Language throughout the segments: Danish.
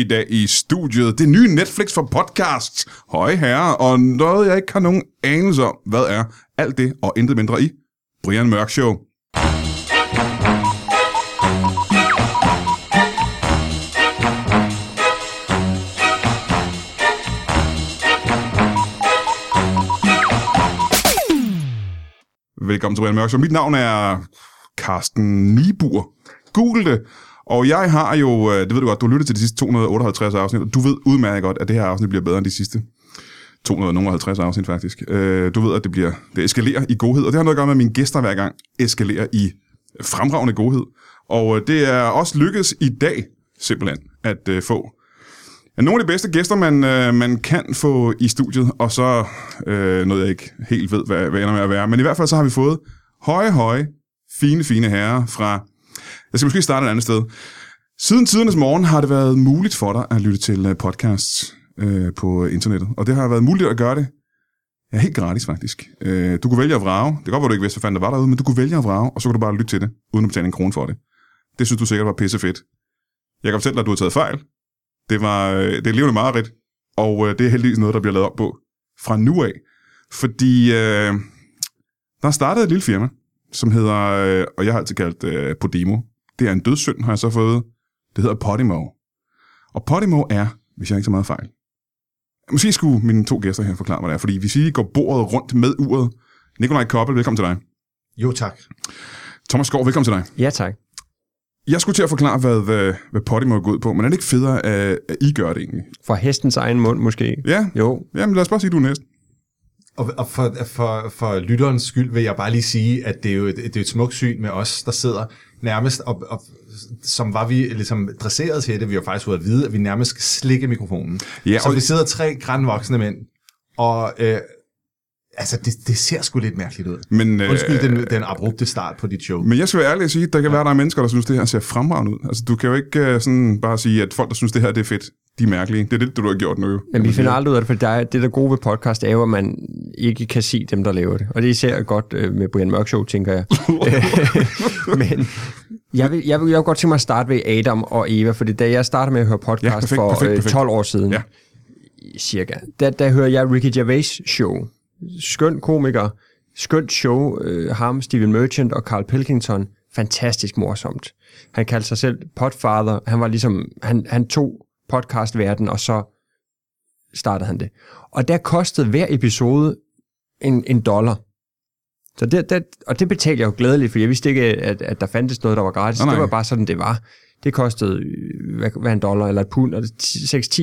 i dag i studiet. Det nye Netflix for podcasts. Høje herrer, og noget jeg ikke har nogen anelse om, hvad er alt det og intet mindre i Brian Mørk Show. Velkommen til Brian Mørk Show. Mit navn er Carsten Nibur. Google det. Og jeg har jo, øh, det ved du godt, du lytter til de sidste 258 afsnit, og du ved udmærket godt, at det her afsnit bliver bedre end de sidste 250 afsnit faktisk. Øh, du ved, at det bliver det eskalerer i godhed, og det har noget at gøre med, at mine gæster hver gang eskalerer i fremragende godhed. Og øh, det er også lykkedes i dag, simpelthen, at få nogle af de bedste gæster, man, man kan få i studiet, og så øh, noget, jeg ikke helt ved, hvad, hvad ender med at være. Men i hvert fald så har vi fået høje, høje, fine, fine herrer fra jeg skal måske starte et andet sted. Siden tidernes morgen har det været muligt for dig at lytte til øh, podcasts øh, på internettet. Og det har været muligt at gøre det ja, helt gratis faktisk. Øh, du kunne vælge at vrage. Det kan godt være, du ikke vidste, hvad fanden der var derude, men du kunne vælge at vrage, og så kunne du bare lytte til det, uden at betale en krone for det. Det synes du sikkert var pisse fedt. Jeg kan fortælle dig, at du har taget fejl. Det, var, øh, det er levende mareridt, og øh, det er heldigvis noget, der bliver lavet op på fra nu af. Fordi øh, der startede et lille firma, som hedder, øh, og jeg har altid kaldt øh, Podimo. Det er en dødssynd, har jeg så fået. Det hedder Podimo. Og Podimo er, hvis jeg ikke så meget fejl, Måske skulle mine to gæster her forklare, hvad det er, fordi hvis I går bordet rundt med uret. Nikolaj Koppel, velkommen til dig. Jo, tak. Thomas Skov, velkommen til dig. Ja, tak. Jeg skulle til at forklare, hvad, hvad, hvad Podimo er gået ud på, men er det ikke federe, at, at I gør det egentlig? For hestens egen mund måske? Ja, jo. Jamen lad os bare sige, at du er næsten. Og, og for, for, for lytterens skyld vil jeg bare lige sige, at det er jo et, det er et smukt syn med os, der sidder nærmest, og, og som var vi ligesom dresseret til det, vi har faktisk fået at vide, at vi nærmest skal slikke mikrofonen. Ja, så vi sidder tre grænvoksne mænd, og øh, Altså, det, det ser sgu lidt mærkeligt ud. Men, øh, Undskyld den, den abrupte start på dit show. Men jeg skal være ærlig at sige, at der kan ja. være, der er mennesker, der synes, det her ser fremragende ud. Altså, du kan jo ikke uh, sådan bare sige, at folk, der synes, det her det er fedt, de er mærkelige. Det er det, du har gjort nu. Men vi finder aldrig ud af det, for der, det der gode ved podcast er jo, at man ikke kan se dem, der laver det. Og det er især godt uh, med Brian Mørk Show, tænker jeg. Men jeg vil, jeg, vil, jeg vil godt tænke mig at starte ved Adam og Eva, fordi da jeg startede med at høre podcast ja, perfekt, for perfekt, perfekt. 12 år siden, ja. cirka, der, der hører jeg Ricky Gervais show skøn komiker, skønt show, øh, ham, Steven Merchant og Carl Pilkington, fantastisk morsomt. Han kaldte sig selv Podfather, han var ligesom, han, han tog podcastverden, og så startede han det. Og der kostede hver episode en, en dollar. Så det, det, og det betalte jeg jo glædeligt, for jeg vidste ikke, at, at der fandtes noget, der var gratis. Nej, nej. Det var bare sådan, det var. Det kostede, hvad, hvad en dollar eller et pund, eller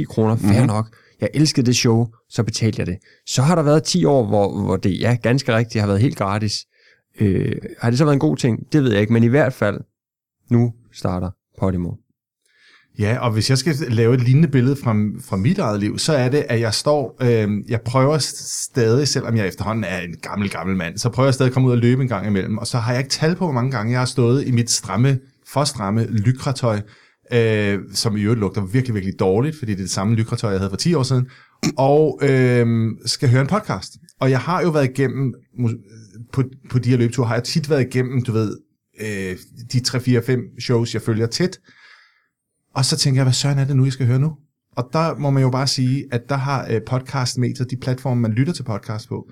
6-10 kroner, fair mm-hmm. nok jeg elskede det show, så betalte jeg det. Så har der været 10 år, hvor, hvor det, ja, ganske rigtigt, har været helt gratis. Øh, har det så været en god ting? Det ved jeg ikke, men i hvert fald, nu starter Podimo. Ja, og hvis jeg skal lave et lignende billede fra, fra mit eget liv, så er det, at jeg står, øh, jeg prøver stadig, selvom jeg efterhånden er en gammel, gammel mand, så prøver jeg stadig at komme ud og løbe en gang imellem, og så har jeg ikke tal på, hvor mange gange jeg har stået i mit stramme, for stramme lykratøj, øh, som i øvrigt lugter virkelig, virkelig dårligt, fordi det er det samme lykretøj, jeg havde for 10 år siden, og øh, skal høre en podcast. Og jeg har jo været igennem, på, på de her løbeture, har jeg tit været igennem, du ved, øh, de 3-4-5 shows, jeg følger tæt, og så tænker jeg, hvad søren er det nu, jeg skal høre nu? Og der må man jo bare sige, at der har øh, podcastmeter, de platforme, man lytter til podcast på,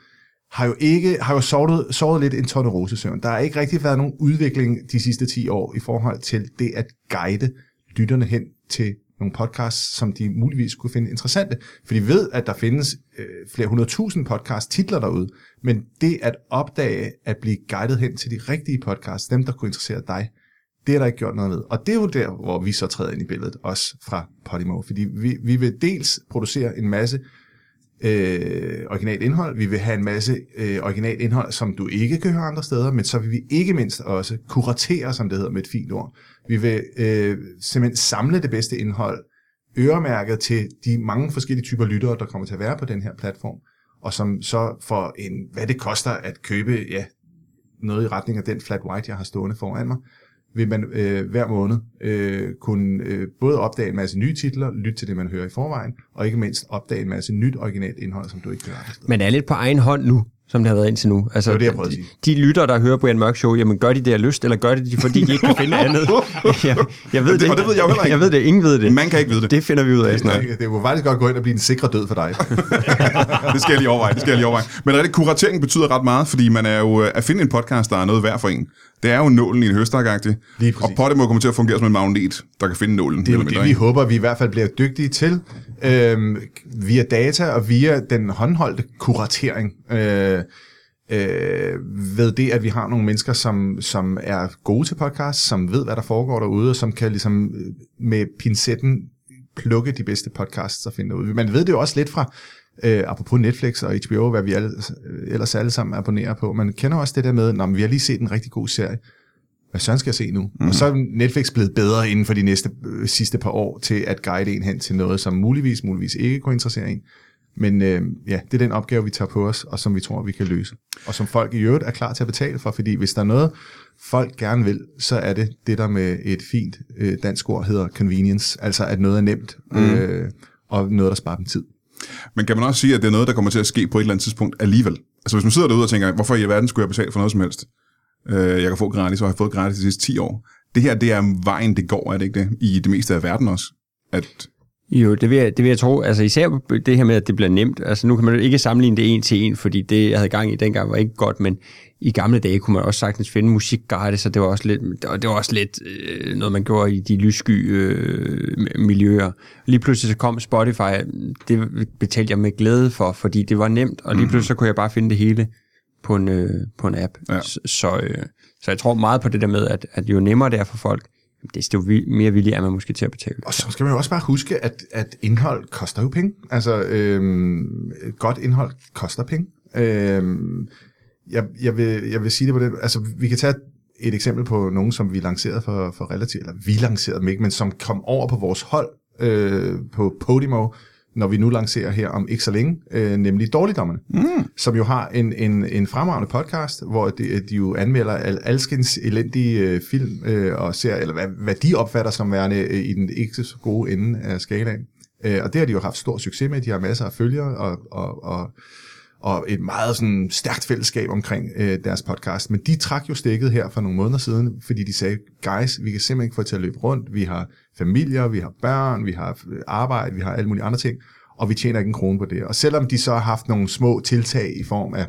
har jo ikke har jo sovet, sovet lidt en tonne rosesøvn. Der har ikke rigtig været nogen udvikling de sidste 10 år i forhold til det at guide lytterne hen til nogle podcasts, som de muligvis kunne finde interessante. For de ved, at der findes øh, flere hundredtusind podcast-titler derude, men det at opdage, at blive guidet hen til de rigtige podcasts, dem der kunne interessere dig, det er der ikke gjort noget ved. Og det er jo der, hvor vi så træder ind i billedet, også fra Podimo. Fordi vi, vi vil dels producere en masse øh, originalt indhold, vi vil have en masse øh, originalt indhold, som du ikke kan høre andre steder, men så vil vi ikke mindst også kuratere, som det hedder med et fint ord, vi vil øh, simpelthen samle det bedste indhold, øremærket til de mange forskellige typer lyttere, der kommer til at være på den her platform, og som så for en, hvad det koster at købe ja, noget i retning af den flat white, jeg har stående foran mig, vil man øh, hver måned øh, kunne øh, både opdage en masse nye titler, lytte til det, man hører i forvejen, og ikke mindst opdage en masse nyt originalt indhold, som du ikke hører Men er lidt på egen hånd nu, som det har været indtil nu. Altså, Det var det, jeg prøvede at de, sige. de lytter, der hører Brian Mørk Show, jamen gør de det af lyst, eller gør de det, fordi de ikke kan finde andet? jeg, jeg ved Det- det, det ved jeg heller ikke. Jeg ved det, ingen ved det. Man kan ikke vide det. Det finder vi ud af snart. Det kunne faktisk godt gå ind og blive en sikre død for dig. det skal jeg lige overveje, det skal jeg lige overveje. Men rigtig, kuratering betyder ret meget, fordi man er jo, øh, at finde en podcast, der er noget værd for en, det er jo nålen i en høstakagtig. Og Podimo kommer til at fungere som en magnet, der kan finde nålen. Det er jo det, vi håber, vi i hvert fald bliver dygtige til, øhm, via data og via den håndholdte kuratering. Øh, øh, ved det, at vi har nogle mennesker, som, som er gode til podcast, som ved, hvad der foregår derude, og som kan ligesom øh, med pincetten plukke de bedste podcasts og finde ud. Man ved det jo også lidt fra, øh, apropos Netflix og HBO, hvad vi alle, ellers alle sammen abonnerer på. Man kender også det der med, når vi har lige set en rigtig god serie. Hvad søren skal jeg se nu? Mm. Og så er Netflix blevet bedre inden for de næste øh, sidste par år til at guide en hen til noget, som muligvis, muligvis ikke kunne interessere en. Men øh, ja, det er den opgave, vi tager på os, og som vi tror, vi kan løse. Og som folk i øvrigt er klar til at betale for, fordi hvis der er noget, folk gerne vil, så er det det, der med et fint øh, dansk ord hedder convenience. Altså at noget er nemt, øh, og noget, der sparer dem tid. Men kan man også sige, at det er noget, der kommer til at ske på et eller andet tidspunkt alligevel? Altså hvis man sidder derude og tænker, hvorfor i verden skulle jeg betale for noget som helst? Øh, jeg kan få gratis, og har fået gratis de sidste 10 år. Det her, det er vejen, det går, er det ikke det? I det meste af verden også. At, jo, det vil, jeg, det vil jeg tro. Altså især det her med, at det bliver nemt. Altså nu kan man jo ikke sammenligne det en til en, fordi det, jeg havde gang i dengang, var ikke godt, men i gamle dage kunne man også sagtens finde musik gratis, og det var også lidt, og det var også lidt øh, noget, man gjorde i de lyssky øh, miljøer. Lige pludselig så kom Spotify, det betalte jeg med glæde for, fordi det var nemt, og lige pludselig så kunne jeg bare finde det hele på en, øh, på en app. Ja. Så, så, øh, så jeg tror meget på det der med, at, at jo nemmere det er for folk, desto mere villig er man måske til at betale. Og så skal man jo også bare huske, at, at indhold koster jo penge. Altså, øhm, godt indhold koster penge. Øhm, jeg, jeg, vil, jeg vil sige det på det. Altså, vi kan tage et eksempel på nogen, som vi lancerede for, for relativt, eller vi lancerede dem ikke, men som kom over på vores hold øh, på Podimo, når vi nu lancerer her om ikke så længe, øh, nemlig Dårligdommerne, mm. som jo har en, en, en fremragende podcast, hvor de, de jo anmelder al, alskens elendige øh, film øh, og ser, eller hvad, hvad de opfatter som værende øh, i den ikke så gode ende af skalaen. Øh, og det har de jo haft stor succes med. De har masser af følgere og, og, og, og et meget sådan stærkt fællesskab omkring øh, deres podcast. Men de trak jo stikket her for nogle måneder siden, fordi de sagde, guys, vi kan simpelthen ikke få det til at løbe rundt. Vi har familier, vi har børn, vi har øh, arbejde, vi har alle mulige andre ting, og vi tjener ikke en krone på det. Og selvom de så har haft nogle små tiltag i form af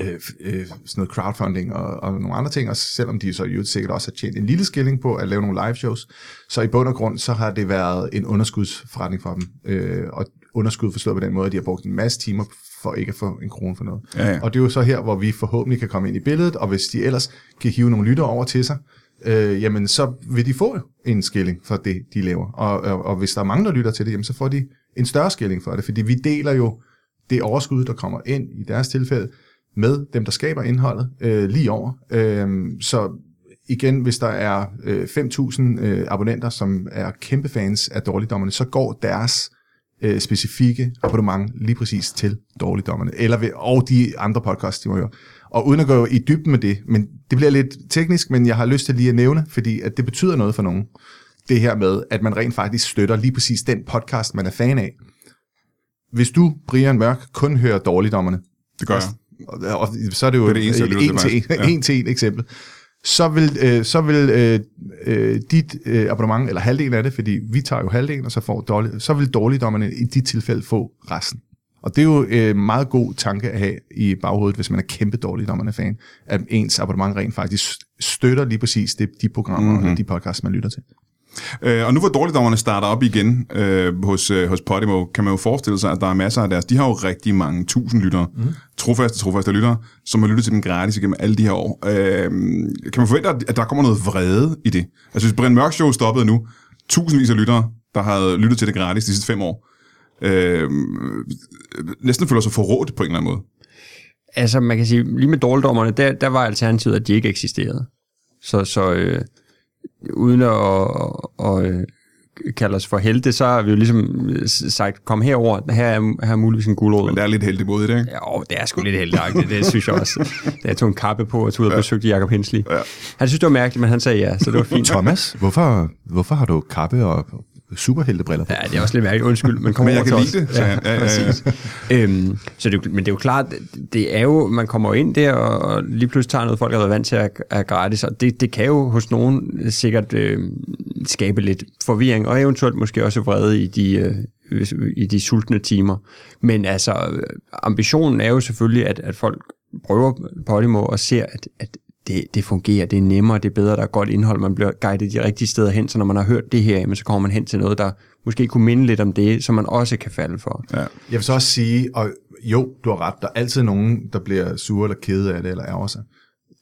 øh, øh, sådan noget crowdfunding og, og nogle andre ting, og selvom de så jo sikkert også har tjent en lille skilling på at lave nogle live shows, så i bund og grund, så har det været en underskudsforretning for dem. Øh, og underskud forstået på den måde, at de har brugt en masse timer for ikke at få en krone for noget. Ja, ja. Og det er jo så her, hvor vi forhåbentlig kan komme ind i billedet, og hvis de ellers kan hive nogle lytter over til sig, øh, jamen så vil de få en skilling for det, de laver. Og, og, og hvis der er mange, der lytter til det, jamen så får de en større skilling for det, fordi vi deler jo det overskud, der kommer ind i deres tilfælde, med dem, der skaber indholdet, øh, lige over. Øh, så igen, hvis der er øh, 5.000 øh, abonnenter, som er kæmpe fans af Dårligdommerne, så går deres øh, specifikke abonnement lige præcis til Dårligdommerne, eller ved, og de andre podcasts, de må høre. Og uden at gå i dybden med det, men det bliver lidt teknisk, men jeg har lyst til lige at nævne, fordi at det betyder noget for nogen, det her med, at man rent faktisk støtter lige præcis den podcast, man er fan af. Hvis du, Brian Mørk, kun hører Dårligdommerne, det gør jeg. og, og så er det jo Det er det eneste, lytter en, til, en, Ja. en til en eksempel. Så vil, øh, så vil øh, øh, dit øh, abonnement, eller halvdelen af det, fordi vi tager jo halvdelen, og så, får dårlig, så vil dårligdommerne i dit tilfælde få resten. Og det er jo øh, meget god tanke at have i baghovedet, hvis man er kæmpe dårligdommerne fan, at ens abonnement rent faktisk støtter lige præcis det, de programmer Mhm. mm-hmm. og de podcasts, man lytter til. Øh, og nu hvor dårligdommerne starter op igen øh, hos, øh, hos Podimo, kan man jo forestille sig, at der er masser af deres... De har jo rigtig mange tusind lyttere. Mm. Trofaste, trofaste lyttere, som har lyttet til den gratis igennem alle de her år. Øh, kan man forvente, at der kommer noget vrede i det? Altså hvis Brian Mørk Show stoppede nu, tusindvis af lyttere, der har lyttet til det gratis de sidste fem år, øh, næsten føler sig forrådt på en eller anden måde. Altså, man kan sige, lige med dårligdommerne, der, der var alternativet, at de ikke eksisterede. Så, så øh, uden at, at, at øh, kalde os for helte, så har vi jo ligesom sagt, kom herover, her er, her er muligvis en guldråd. Men der er lidt heldig mod i det, ikke? Ja, åh, det er sgu lidt heldigagtigt, det synes jeg også. Da jeg tog en kappe på og tog ud og besøgte Jacob Hensley. Ja. Han synes, det var mærkeligt, men han sagde ja, så det var fint. Thomas, hvorfor, hvorfor har du kappe og superheltebriller på. Ja, det er også lidt mærkeligt. Undskyld, men kom Men jeg over kan lide det, han. Ja, ja, ja. præcis. øhm, så det, men det er jo klart, det er jo, man kommer ind der, og, lige pludselig tager noget, folk har været vant til at er gratis, og det, det kan jo hos nogen sikkert øh, skabe lidt forvirring, og eventuelt måske også vrede i de, øh, i de sultne timer. Men altså, øh, ambitionen er jo selvfølgelig, at, at folk prøver Podimo og ser, at, at det, det fungerer, det er nemmere, det er bedre, der er godt indhold, man bliver guidet de rigtige steder hen, så når man har hørt det her, jamen, så kommer man hen til noget, der måske kunne minde lidt om det, som man også kan falde for. Ja. Jeg vil så også sige, og jo, du har ret, der er altid nogen, der bliver sure eller kede af det, eller ærger sig.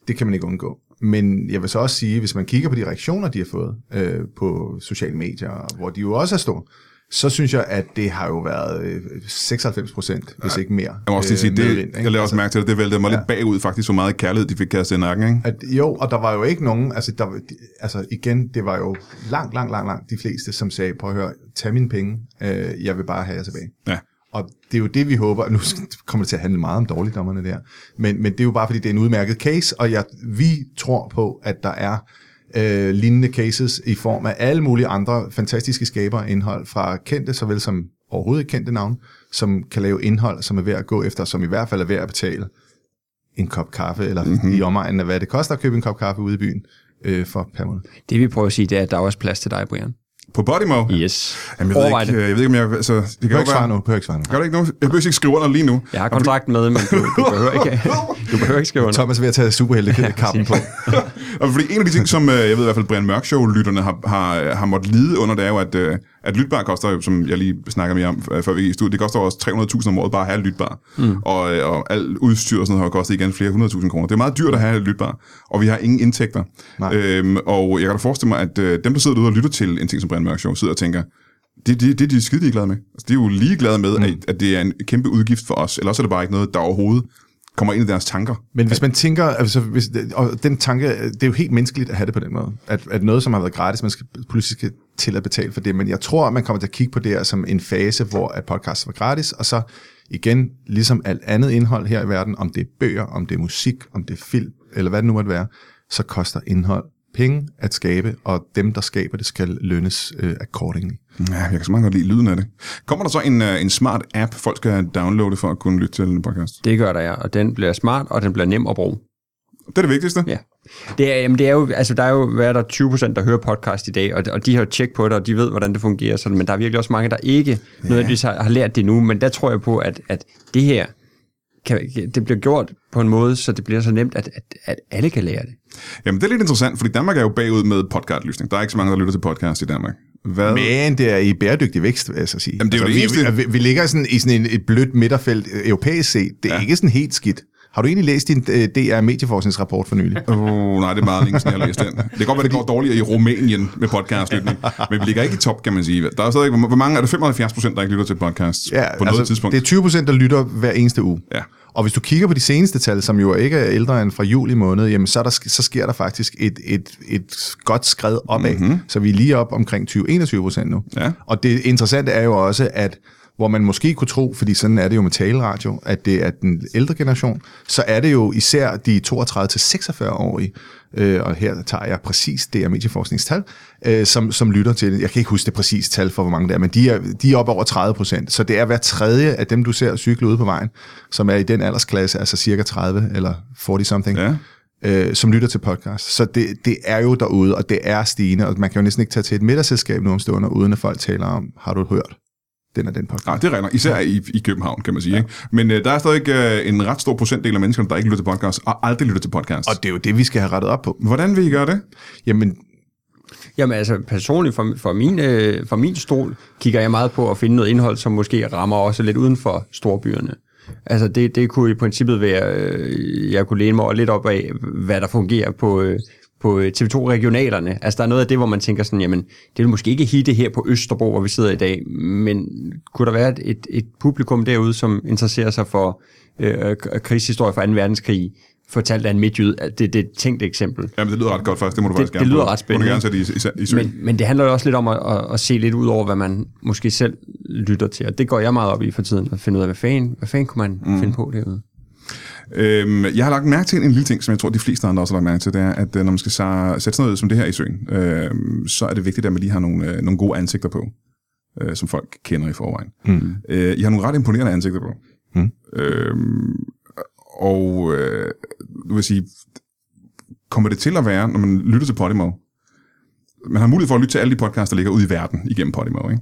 Det kan man ikke undgå. Men jeg vil så også sige, hvis man kigger på de reaktioner, de har fået øh, på sociale medier, hvor de jo også er store, så synes jeg, at det har jo været øh, 96 procent, hvis ikke mere. Jeg må også lige sige, øh, det, ikke? jeg lavede også mærke til det, det væltede mig lidt bagud faktisk, hvor meget kærlighed de fik kastet i nakken, ikke? At, jo, og der var jo ikke nogen, altså, der, altså igen, det var jo langt, langt, langt, langt de fleste, som sagde, prøv at høre, tag mine penge, øh, jeg vil bare have jer tilbage. Ja. Og det er jo det, vi håber, nu kommer det til at handle meget om dårligdommerne der, men, men det er jo bare, fordi det er en udmærket case, og jeg, vi tror på, at der er øh, lignende cases i form af alle mulige andre fantastiske skaber indhold fra kendte, såvel som overhovedet ikke kendte navn, som kan lave indhold, som er værd at gå efter, som i hvert fald er værd at betale en kop kaffe, eller mm-hmm. i omegnen af, hvad det koster at købe en kop kaffe ude i byen øh, for per måned. Det vi prøver at sige, det er, at der er også plads til dig, Brian. På Podimo? Yes. Jamen, jeg, ved Overvej ikke, det. jeg ved ikke, om jeg... Altså, det kan jo ikke svare være... nu, behøver ikke svare nu. Gør det ikke nu? Jeg behøver ikke skrive under lige nu. Jeg har kontrakten med, men du, du behøver ikke, du behøver ikke skrive under. Thomas er ved at tage superhelte-kappen på. Og fordi en af de ting, som øh, jeg ved i hvert fald, Brian Mørk Show-lytterne har, har, har måttet lide under, det er jo, at, øh, at lytbar koster, jo, som jeg lige snakker mere om, øh, før vi gik i studiet, det koster også 300.000 om året bare at have lytbar. Mm. Og, øh, og alt udstyr og sådan noget har kostet igen flere hundredtusind kroner. Det er meget dyrt at have lytbar, og vi har ingen indtægter. Nej. Øhm, og jeg kan da forestille mig, at øh, dem, der sidder derude og lytter til en ting som Brian Mørk Show, sidder og tænker, det, det, det er de skide ligeglade med. Altså, de er jo ligeglade med, mm. at, at det er en kæmpe udgift for os. Eller også er det bare ikke noget, der overhovedet kommer ind i deres tanker. Men hvis man tænker, altså hvis, og den tanke, det er jo helt menneskeligt at have det på den måde, at, at noget, som har været gratis, man skal skal til at betale for det, men jeg tror, at man kommer til at kigge på det her som en fase, hvor at podcast var gratis, og så igen, ligesom alt andet indhold her i verden, om det er bøger, om det er musik, om det er film, eller hvad det nu måtte være, så koster indhold penge at skabe, og dem, der skaber det, skal lønnes øh, accordingly. Ja, jeg kan så meget godt lide lyden af det. Kommer der så en, uh, en smart app, folk skal downloade for at kunne lytte til en podcast? Det gør der, ja. Og den bliver smart, og den bliver nem at bruge. Det er det vigtigste. Ja. Det er, jamen det er jo, altså der er jo, hvad er der, 20 procent, der hører podcast i dag, og, og de har jo tjek på det, og de ved, hvordan det fungerer, så, men der er virkelig også mange, der ikke ja. nødvendigvis har, har lært det nu, men der tror jeg på, at, at det her, kan, det bliver gjort på en måde, så det bliver så nemt, at, at, at alle kan lære det. Jamen, det er lidt interessant, fordi Danmark er jo bagud med podcastlysning. Der er ikke så mange, der lytter til podcast i Danmark. Hvad? Men det er i bæredygtig vækst, vil jeg så sige. Jamen, det er jo det vi, eneste. Vi, vi ligger sådan i sådan et blødt midterfelt øh, europæisk set. Det er ja. ikke sådan helt skidt. Har du egentlig læst din øh, DR medieforskningsrapport for nylig? Oh, nej, det er meget længe siden, jeg har læst den. Det kan godt være, det går dårligere i Rumænien med podcastlytning, men vi ligger ikke i top, kan man sige. Der er stadig, hvor mange er det? 75 procent, der ikke lytter til podcasts på noget tidspunkt? Det er 20 procent, der lytter hver eneste uge. Ja. Og hvis du kigger på de seneste tal, som jo ikke er ældre end fra juli måned, jamen så, er der, så sker der faktisk et, et, et godt skred opad. Mm-hmm. Så vi er lige op omkring 20-21 procent nu. Ja. Og det interessante er jo også, at hvor man måske kunne tro, fordi sådan er det jo med taleradio, at det er den ældre generation, så er det jo især de 32-46-årige, øh, og her tager jeg præcis det er medieforskningstal, øh, som, som lytter til det. Jeg kan ikke huske det præcise tal for, hvor mange det er, men de er, de er op over 30 procent. Så det er hver tredje af dem, du ser cykle ude på vejen, som er i den aldersklasse, altså cirka 30 eller 40-something. Ja. Øh, som lytter til podcast. Så det, det er jo derude, og det er stigende, og man kan jo næsten ikke tage til et middagsselskab nu om stunder, uden at folk taler om, har du hørt? Den er den podcast. Nej, det regner. Især i, i København, kan man sige. Ja. Ikke? Men øh, der er stadig øh, en ret stor procentdel af mennesker, der ikke lytter til podcast, og aldrig lytter til podcast. Og det er jo det, vi skal have rettet op på. Hvordan vil I gøre det? Jamen, Jamen altså personligt, for, for, min, øh, for min stol, kigger jeg meget på at finde noget indhold, som måske rammer også lidt uden for storbyerne. Altså det, det kunne i princippet være, øh, jeg kunne læne mig lidt op af, hvad der fungerer på, øh, på TV2-regionalerne. Altså der er noget af det, hvor man tænker sådan, jamen det vil måske ikke hitte her på Østerbro, hvor vi sidder i dag, men kunne der være et, et, publikum derude, som interesserer sig for øh, krigshistorie fra 2. verdenskrig, fortalt af en midtjyd. Det, det er et tænkt eksempel. Jamen, det lyder ret godt faktisk. Det må du Det- faktisk det gerne lyder prøve. ret spændende. Må du gerne sætte i, i, i søen. Men, men det handler jo også lidt om at, at, at se lidt ud over, hvad man måske selv lytter til. Og det går jeg meget op i for tiden, at finde ud af, hvad fanden, hvad fanden kunne man mm. finde på derude. Øhm, jeg har lagt mærke til en lille ting, som jeg tror, de fleste andre også har lagt mærke til, det er, at øh, når man skal sætte sådan noget som det her i søen, øh, så er det vigtigt, at man lige har nogle, øh, nogle gode ansigter på, øh, som folk kender i forvejen. Mm. Øh, I har nogle ret imponerende ansigter på. Mm. Øhm, og øh, du vil sige, kommer det til at være, når man lytter til Podimo, man har mulighed for at lytte til alle de podcasts, der ligger ude i verden igennem Podimo, ikke?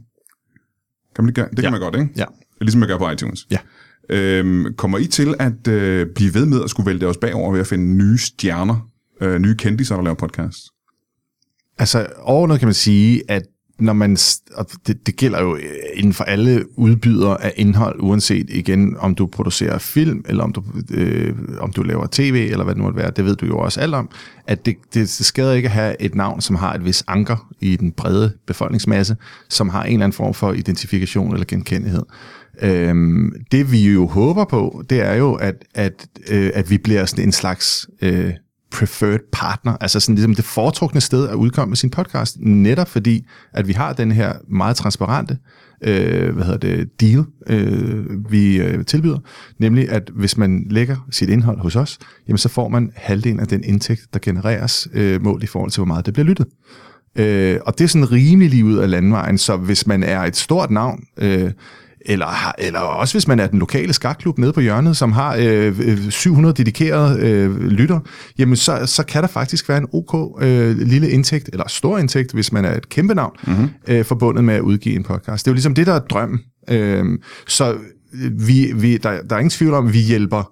Kan man det, gøre? det kan Ja. man godt, ikke? Ja. Ligesom man gør på iTunes. Ja. Øhm, kommer I til at øh, blive ved med at skulle vælte os bagover ved at finde nye stjerner, øh, nye kendiser, der laver podcast? Altså, overordnet kan man sige, at når man, og det, det gælder jo øh, inden for alle udbydere af indhold, uanset igen, om du producerer film, eller om du, øh, om du laver tv, eller hvad det nu måtte være, det ved du jo også alt om, at det, det, det skader ikke at have et navn, som har et vis anker i den brede befolkningsmasse, som har en eller anden form for identifikation eller genkendelighed. Øhm, det vi jo håber på, det er jo, at, at, øh, at vi bliver sådan en slags øh, preferred partner, altså sådan ligesom det foretrukne sted at udkomme med sin podcast, netop fordi, at vi har den her meget transparente øh, hvad hedder det, deal, øh, vi øh, tilbyder, nemlig at hvis man lægger sit indhold hos os, jamen så får man halvdelen af den indtægt, der genereres øh, målt i forhold til, hvor meget det bliver lyttet. Øh, og det er sådan rimelig lige ud af landvejen, så hvis man er et stort navn, øh, eller, eller også hvis man er den lokale skakklub nede på hjørnet, som har øh, øh, 700 dedikerede øh, lytter, jamen så, så kan der faktisk være en ok øh, lille indtægt, eller stor indtægt, hvis man er et kæmpe navn, mm-hmm. øh, forbundet med at udgive en podcast. Det er jo ligesom det, der er drømmen. Øh, så øh, vi, vi, der, der er ingen tvivl om, at vi hjælper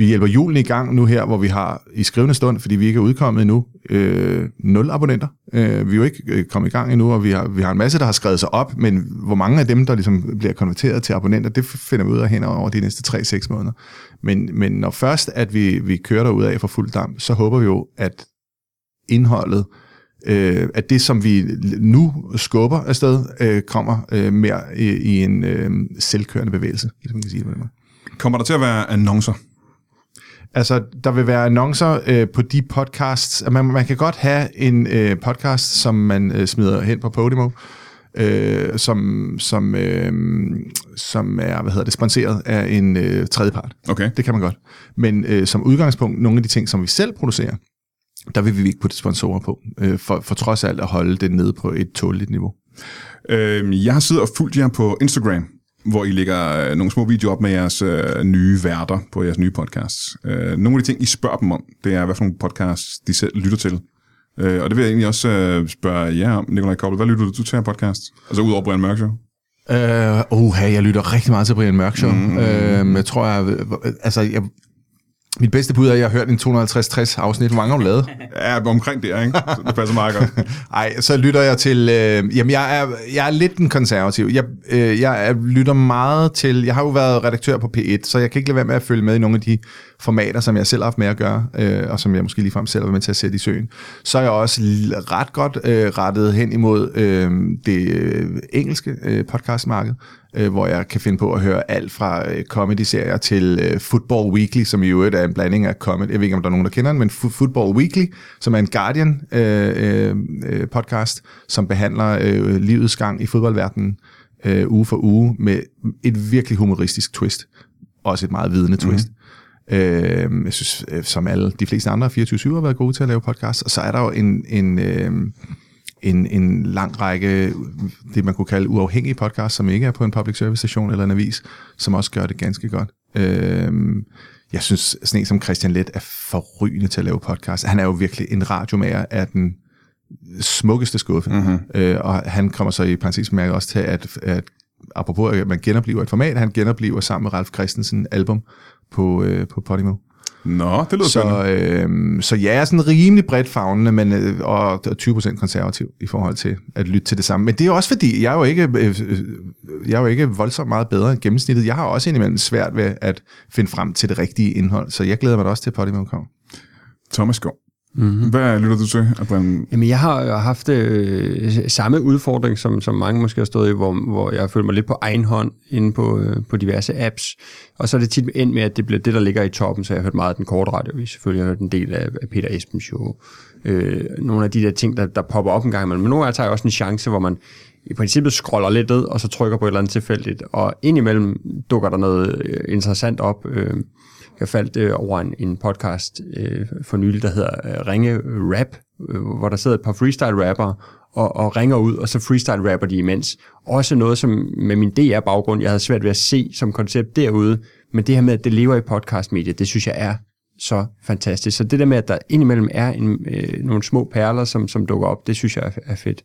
vi hjælper julen i gang nu her, hvor vi har i skrivende stund, fordi vi ikke er udkommet endnu, øh, nul abonnenter. Øh, vi er jo ikke øh, kommet i gang endnu, og vi har, vi har en masse, der har skrevet sig op, men hvor mange af dem, der ligesom bliver konverteret til abonnenter, det finder vi ud af hen over de næste 3-6 måneder. Men, men når først, at vi, vi kører derud af for fuld damp, så håber vi jo, at indholdet, øh, at det, som vi nu skubber afsted, øh, kommer øh, mere i, i en øh, selvkørende bevægelse, hvis man kan sige det på den måde. Kommer der til at være annoncer? Altså, der vil være annoncer øh, på de podcasts. Man, man kan godt have en øh, podcast, som man øh, smider hen på Podimo, øh, som, som, øh, som er hvad hedder det, sponsoreret af en øh, tredjepart. Okay. Det kan man godt. Men øh, som udgangspunkt, nogle af de ting, som vi selv producerer, der vil vi ikke putte sponsorer på, øh, for, for trods alt at holde det nede på et tåleligt niveau. Øhm, jeg har siddet og fulgt jer på Instagram, hvor I lægger øh, nogle små videoer op med jeres øh, nye værter på jeres nye podcasts. Øh, nogle af de ting, I spørger dem om, det er, hvad for nogle podcasts de selv lytter til. Øh, og det vil jeg egentlig også øh, spørge jer om, Nikolaj Koppel. Hvad lytter du til af podcast? Altså ud over Brian Mørk Show? Øh, uh, jeg lytter rigtig meget til Brian Mørk Show. Mm. Øh, jeg tror, jeg, altså, jeg, mit bedste bud er, at jeg har hørt en 250-60 afsnit. Hvor mange har du lavet? Ja, omkring det, ikke? Så det passer meget godt. Ej, så lytter jeg til... Øh, jamen, jeg er, jeg er lidt en konservativ. Jeg, øh, jeg er, lytter meget til... Jeg har jo været redaktør på P1, så jeg kan ikke lade være med at følge med i nogle af de formater, som jeg selv har haft med at gøre, øh, og som jeg måske ligefrem selv har været med til at sætte i søen. Så er jeg også ret godt øh, rettet hen imod øh, det øh, engelske øh, podcastmarked, øh, hvor jeg kan finde på at høre alt fra øh, comedy-serier til øh, Football Weekly, som i øvrigt er en blanding af comedy. Jeg ved ikke, om der er nogen, der kender den, men Fo- Football Weekly, som er en Guardian øh, øh, øh, podcast, som behandler øh, livets gang i fodboldverdenen øh, uge for uge med et virkelig humoristisk twist. Også et meget vidende twist. Mm. Øh, jeg synes, øh, som alle de fleste andre 24-7 har været gode til at lave podcast. Og så er der jo en, en, øh, en, en lang række, det man kunne kalde uafhængige podcasts, som ikke er på en public service station eller en avis, som også gør det ganske godt. Øh, jeg synes, sådan en som Christian Let er forrygende til at lave podcast. Han er jo virkelig en radiomager af den smukkeste skuffe. Mm-hmm. Øh, og han kommer så i parentes mærke også til, at, at apropos at man genoplever et format, han genoplever sammen med Ralf Christensen album på, øh, på Podimo. Nå, det lyder spændende. Så, øh, så jeg er sådan rimelig bredt fagnende, men, øh, og 20% konservativ i forhold til at lytte til det samme. Men det er også fordi, jeg er jo ikke, øh, øh, jeg er jo ikke voldsomt meget bedre end gennemsnittet. Jeg har også indimellem svært ved at finde frem til det rigtige indhold, så jeg glæder mig da også til Podimo kommer. Thomas Skov. Mm-hmm. Hvad lytter du til? Jamen, jeg har haft øh, samme udfordring, som, som mange måske har stået i, hvor, hvor jeg føler mig lidt på egen hånd inde på, øh, på diverse apps. Og så er det tit endt med, at det bliver det, der ligger i toppen, så jeg har hørt meget af den korte radiovis. Selvfølgelig har jeg hørt en del af, af Peter Esben Show. Øh, nogle af de der ting, der, der popper op en gang imellem. Men nogle gange tager jeg også en chance, hvor man i princippet scroller lidt ned, og så trykker på et eller andet tilfældigt. Og indimellem dukker der noget øh, interessant op. Øh, jeg faldt øh, over en, en podcast øh, for nylig, der hedder øh, Ringe Rap, øh, hvor der sidder et par freestyle-rappere og, og ringer ud, og så freestyle-rapper de imens. Også noget, som med min DR-baggrund, jeg havde svært ved at se som koncept derude, men det her med, at det lever i podcastmediet, det synes jeg er så fantastisk. Så det der med, at der indimellem er en, øh, nogle små perler, som, som dukker op, det synes jeg er, er fedt.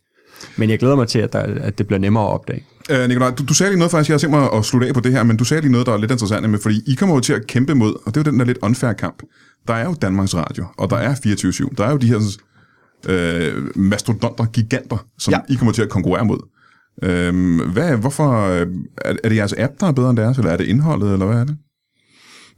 Men jeg glæder mig til, at, der, at det bliver nemmere at opdage. Øh, Nikolaj, du, du sagde lige noget faktisk, jeg har tænkt mig at slutte af på det her, men du sagde lige noget, der er lidt interessant med, fordi I kommer jo til at kæmpe mod, og det er jo den der lidt unfair kamp. Der er jo Danmarks Radio, og der er 24-7. Der er jo de her øh, mastodonter, giganter, som ja. I kommer til at konkurrere mod. Øh, hvad, hvorfor, øh, er, er det jeres app, der er bedre end deres, eller er det indholdet, eller hvad er det?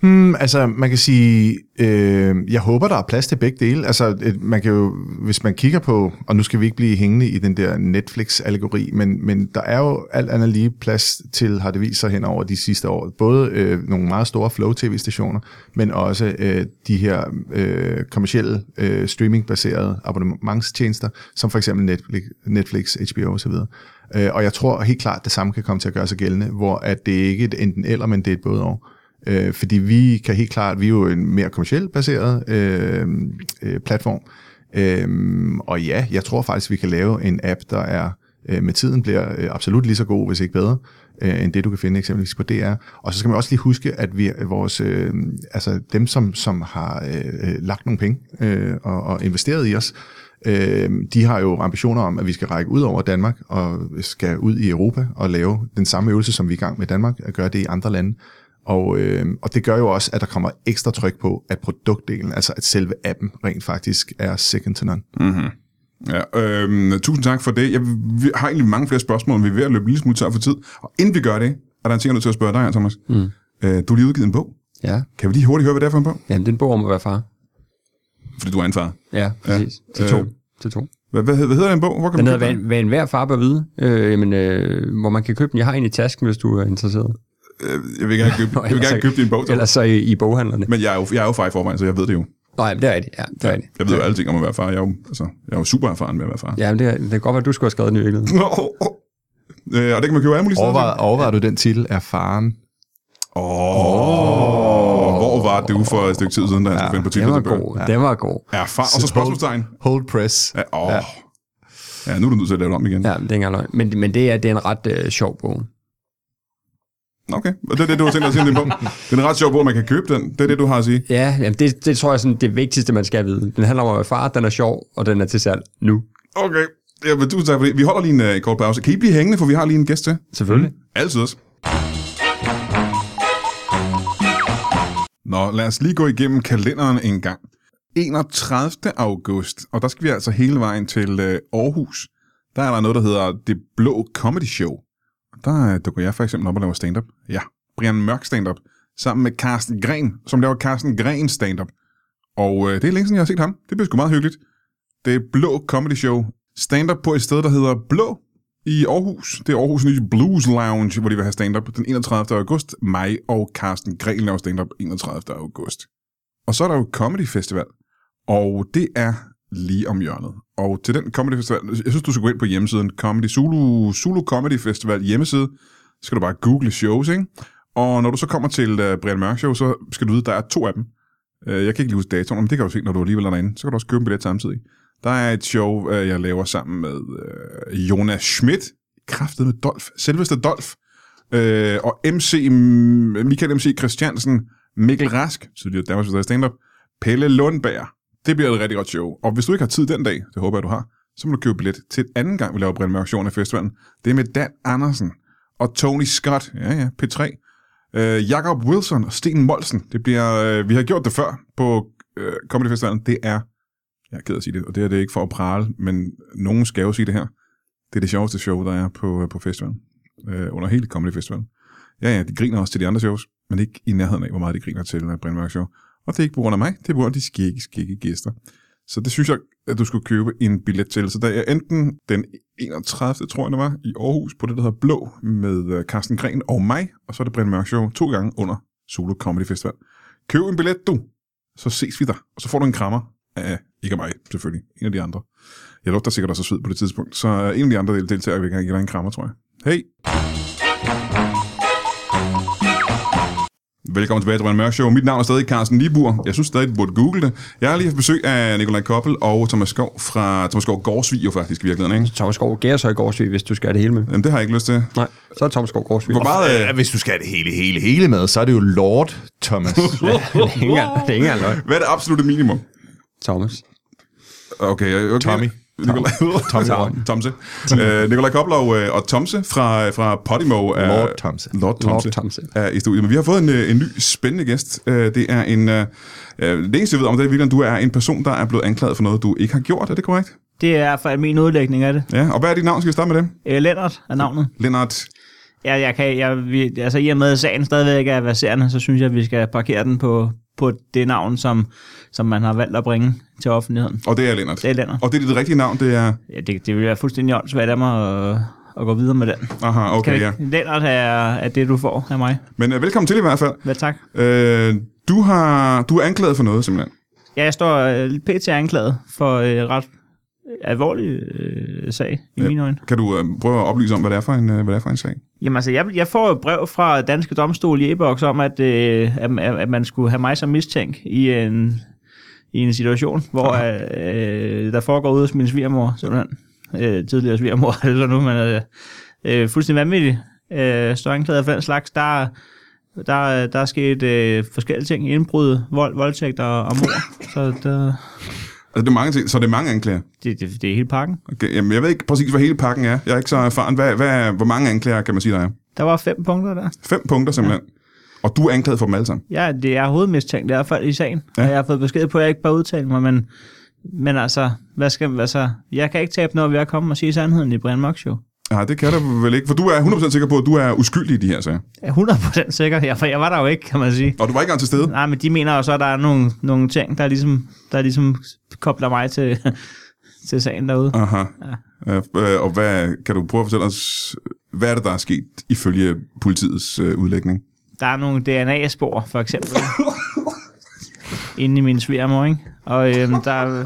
Hmm, altså, man kan sige, øh, jeg håber, der er plads til begge dele. Altså, man kan jo, hvis man kigger på, og nu skal vi ikke blive hængende i den der Netflix-allegori, men, men der er jo alt andet lige plads til, har det vist sig hen over de sidste år, både øh, nogle meget store Flow-TV-stationer, men også øh, de her øh, kommercielle øh, streaming-baserede abonnementstjenester, som for eksempel Netflix, Netflix HBO osv. Øh, og jeg tror helt klart, det samme kan komme til at gøre sig gældende, hvor at det ikke er et enten eller, men det er et både og. Øh, fordi vi kan helt klart, vi er jo en mere kommercielt baseret øh, øh, platform. Øh, og ja, jeg tror faktisk, vi kan lave en app, der er øh, med tiden bliver øh, absolut lige så god, hvis ikke bedre, øh, end det du kan finde eksempelvis på DR. Og så skal man også lige huske, at vi vores, øh, altså dem, som, som har øh, lagt nogle penge øh, og, og investeret i os, øh, de har jo ambitioner om, at vi skal række ud over Danmark og skal ud i Europa og lave den samme øvelse, som vi er i gang med Danmark, at gøre det i andre lande. Og, øh, og det gør jo også, at der kommer ekstra tryk på, at produktdelen, altså at selve appen rent faktisk er second to none. Mm-hmm. Ja, øh, tusind tak for det. Jeg har egentlig mange flere spørgsmål, men vi er ved at løbe en lille smule tør for tid. Og inden vi gør det, er der en ting, jeg er nødt til at spørge dig, Thomas. Mm. Øh, du har lige udgivet en bog. Ja, Kan vi lige hurtigt høre, hvad det er for en bog? Jamen, det er en bog om at være far. Fordi du er en far. Ja, præcis. Ja. Til to. Øh, Til to. Hvad, hvad, hvad hedder den bog? Hvor kan Den man hedder, hvad, hvad enhver far bør vide, øh, jamen, øh, hvor man kan købe den. Jeg har en i tasken, hvis du er interesseret. Øh, Jeg vil gerne købe, jeg vil gerne købe din bog. Ellers så i, i boghandlerne. Men jeg er, jo, jeg er jo far i forvejen, så jeg ved det jo. Nej, det er rigtigt. Ja, det er rigtigt. Jeg ved jo alle ting om at være far. Jeg er jo, altså, jeg er jo super erfaren med at være far. Ja, men det, er- det kan godt være, at du skulle have skrevet den i virkeligheden. Øh, og det kan man købe alle mulige steder. Overvejer, overvejer du den titel, er faren? Åh, oh, hvor var du for et stykke tid siden, da jeg skulle finde på Den titler var til god. Den var god. Er far, og så spørgsmålstegn. Hold press. Ja, åh. Ja, nu er du nødt til at lave det om igen. Ja, det er ikke engang løgn. Men, men det, er, det er en ret øh, sjov bog. Okay, og det er det, du har tænkt dig at sige bog. Det er en ret sjov bog, man kan købe den. Det er det, du har at sige. Ja, jamen det, det tror jeg sådan det vigtigste, man skal vide. Den handler om at være far, den er sjov, og den er til salg nu. Okay, ja, men tusind tak for det. Vi holder lige en uh, kort pause. Kan I blive hængende, for vi har lige en gæst til? Selvfølgelig. Altid også. Nå, lad os lige gå igennem kalenderen en gang. 31. august, og der skal vi altså hele vejen til uh, Aarhus. Der er der noget, der hedder Det Blå Comedy Show. Der øh, dukker jeg for eksempel op og laver stand-up. Ja, Brian Mørk stand-up. Sammen med Carsten Gren, som laver Carsten Gren stand-up. Og øh, det er længe siden, jeg har set ham. Det bliver sgu meget hyggeligt. Det Blå Comedy Show. Stand-up på et sted, der hedder Blå i Aarhus. Det er Aarhus nye Blues Lounge, hvor de vil have stand-up den 31. august. Mig og Carsten Gren laver stand-up 31. august. Og så er der jo Comedy Festival, og det er lige om hjørnet. Og til den Comedy Festival, jeg synes, du skal gå ind på hjemmesiden Comedy Zulu, Zulu Comedy Festival hjemmeside, så skal du bare google shows, ikke? Og når du så kommer til uh, Brian Mørk Show, så skal du vide, at der er to af dem. Uh, jeg kan ikke lige huske datoen, men det kan du se, når du alligevel er derinde. Så kan du også købe en billet samtidig. Der er et show, uh, jeg laver sammen med uh, Jonas Schmidt, kraftet med Dolf, selveste Dolf, uh, og MC, Michael MC Christiansen, Mikkel Rask, tidligere Danmarks stand-up, Pelle Lundberg. Det bliver et rigtig godt show. Og hvis du ikke har tid den dag, det håber jeg, du har, så må du købe billet til et anden gang, vi laver Brian Show af festivalen. Det er med Dan Andersen og Tony Scott, ja ja, P3, øh, Jakob Wilson og Sten Molsen. Det bliver, øh, vi har gjort det før på øh, Comedy Festivalen. Det er, jeg er ked at sige det, og det er det ikke for at prale, men nogen skal jo sige det her. Det er det sjoveste show, der er på, øh, på festivalen. Øh, under hele Comedy Festivalen. Ja, ja, de griner også til de andre shows, men ikke i nærheden af, hvor meget de griner til uh, Brian Show. Og det er ikke på grund af mig, det er på grund af de skikke, skikke gæster. Så det synes jeg, at du skulle købe en billet til. Så der er enten den 31. tror jeg det var, i Aarhus, på det, der hedder Blå, med øh, Carsten Gren og mig, og så er det Brian Mørk Show to gange under Solo Comedy Festival. Køb en billet, du, så ses vi der, og så får du en krammer af, ikke af mig, selvfølgelig, en af de andre. Jeg lugter sikkert også sved på det tidspunkt, så øh, en af de andre deltagere vil gerne give dig en krammer, tror jeg. Hej! Velkommen tilbage til Brian Mørk Show. Mit navn er stadig Carsten Libur. Jeg synes stadig, du burde google det. Jeg har lige haft besøg af Nikolaj Koppel og Thomas Skov fra Thomas Skov Gårdsvig jo faktisk i virkeligheden, ikke? Thomas Skov Gærsøj Gårdsvig, hvis du skal have det hele med. Jamen, det har jeg ikke lyst til. Nej, så er Thomas Skov Gårdsvig. Hvor meget... Ja, Øh, hvis du skal have det hele, hele, hele med, så er det jo Lord Thomas. engang, det er ikke engang hvad er det absolutte minimum? Thomas. Okay, okay. Tommy. Nikolaj, Tommy. Tom, Tomse. Øh, Nikolaj Koppel og, øh, og Tomse fra, fra Podimo. Er, Lord Tomse. Lord Tomse. Lord Tomse. Er i studiet. Men vi har fået en, øh, en ny spændende gæst. Øh, Det er en... øh, Det eneste, jeg ved om det er, at du er en person, der er blevet anklaget for noget, du ikke har gjort. Er det korrekt? Det er for min udlægning af det. Ja. Og hvad er dit navn? Skal vi starte med det? Øh, Lennart er navnet. Lennart. Ja, jeg kan, jeg, vi, altså i og med, at sagen stadigvæk er verserende, så synes jeg, at vi skal parkere den på, på det navn, som, som man har valgt at bringe til offentligheden. Og det er Lennart. Det er Lennart. Og det er dit rigtige navn, det er... Ja, det, det vil være fuldstændig åndssvagt af mig at, at gå videre med den. Aha, okay, Kan ja. vi- Lennart er, er det, du får af mig. Men øh, velkommen til i hvert fald. Hvad tak? Øh, du, har, du er anklaget for noget, simpelthen. Ja, jeg står øh, pt. anklaget for øh, ret alvorlig øh, sag i Ja. ja. mine øjne. Kan du øh, prøve at oplyse om, hvad det er for en, øh, hvad det er for en sag? Jamen altså, jeg, jeg får et brev fra Danske Domstol i e-boks om, at, øh, at, at man skulle have mig som mistænk i en, i en situation, hvor øh, der foregår ude hos min svigermor, simpelthen. Øh, tidligere svigermor, er så nu, men øh, øh, fuldstændig vanvittigt. Øh, står anklaget for den slags. Der, der, der er sket øh, forskellige ting. Indbrud, vold, voldtægt og, og mor. Så der, Altså, det er mange ting, så det er mange anklager. det, det, det er hele pakken. Okay, jamen, jeg ved ikke præcis, hvad hele pakken er. Jeg er ikke så erfaren. Hvad, hvad, hvor mange anklager kan man sige, der er? Der var fem punkter der. Fem punkter simpelthen. Ja. Og du er anklaget for dem alle sammen. Ja, det er hovedmistænkt i hvert fald i sagen. Ja. Og jeg har fået besked på, at jeg ikke bare udtale mig, men, men altså, hvad skal, altså, jeg kan ikke tabe noget ved at komme og sige sandheden i Brian Mørk Show. Nej, det kan du vel ikke, for du er 100% sikker på, at du er uskyldig i de her sager. Jeg er 100% sikker, ja, for jeg var der jo ikke, kan man sige. Og du var ikke engang til stede. Nej, men de mener jo så, at der er nogle, nogle ting, der ligesom, der ligesom kobler mig til, til sagen derude. Aha. Ja. Øh, og hvad, kan du prøve at fortælle os, hvad er det, der er sket ifølge politiets øh, udlægning? Der er nogle DNA-spor, for eksempel, inde i min svigermor, ikke? Og øhm, der, er-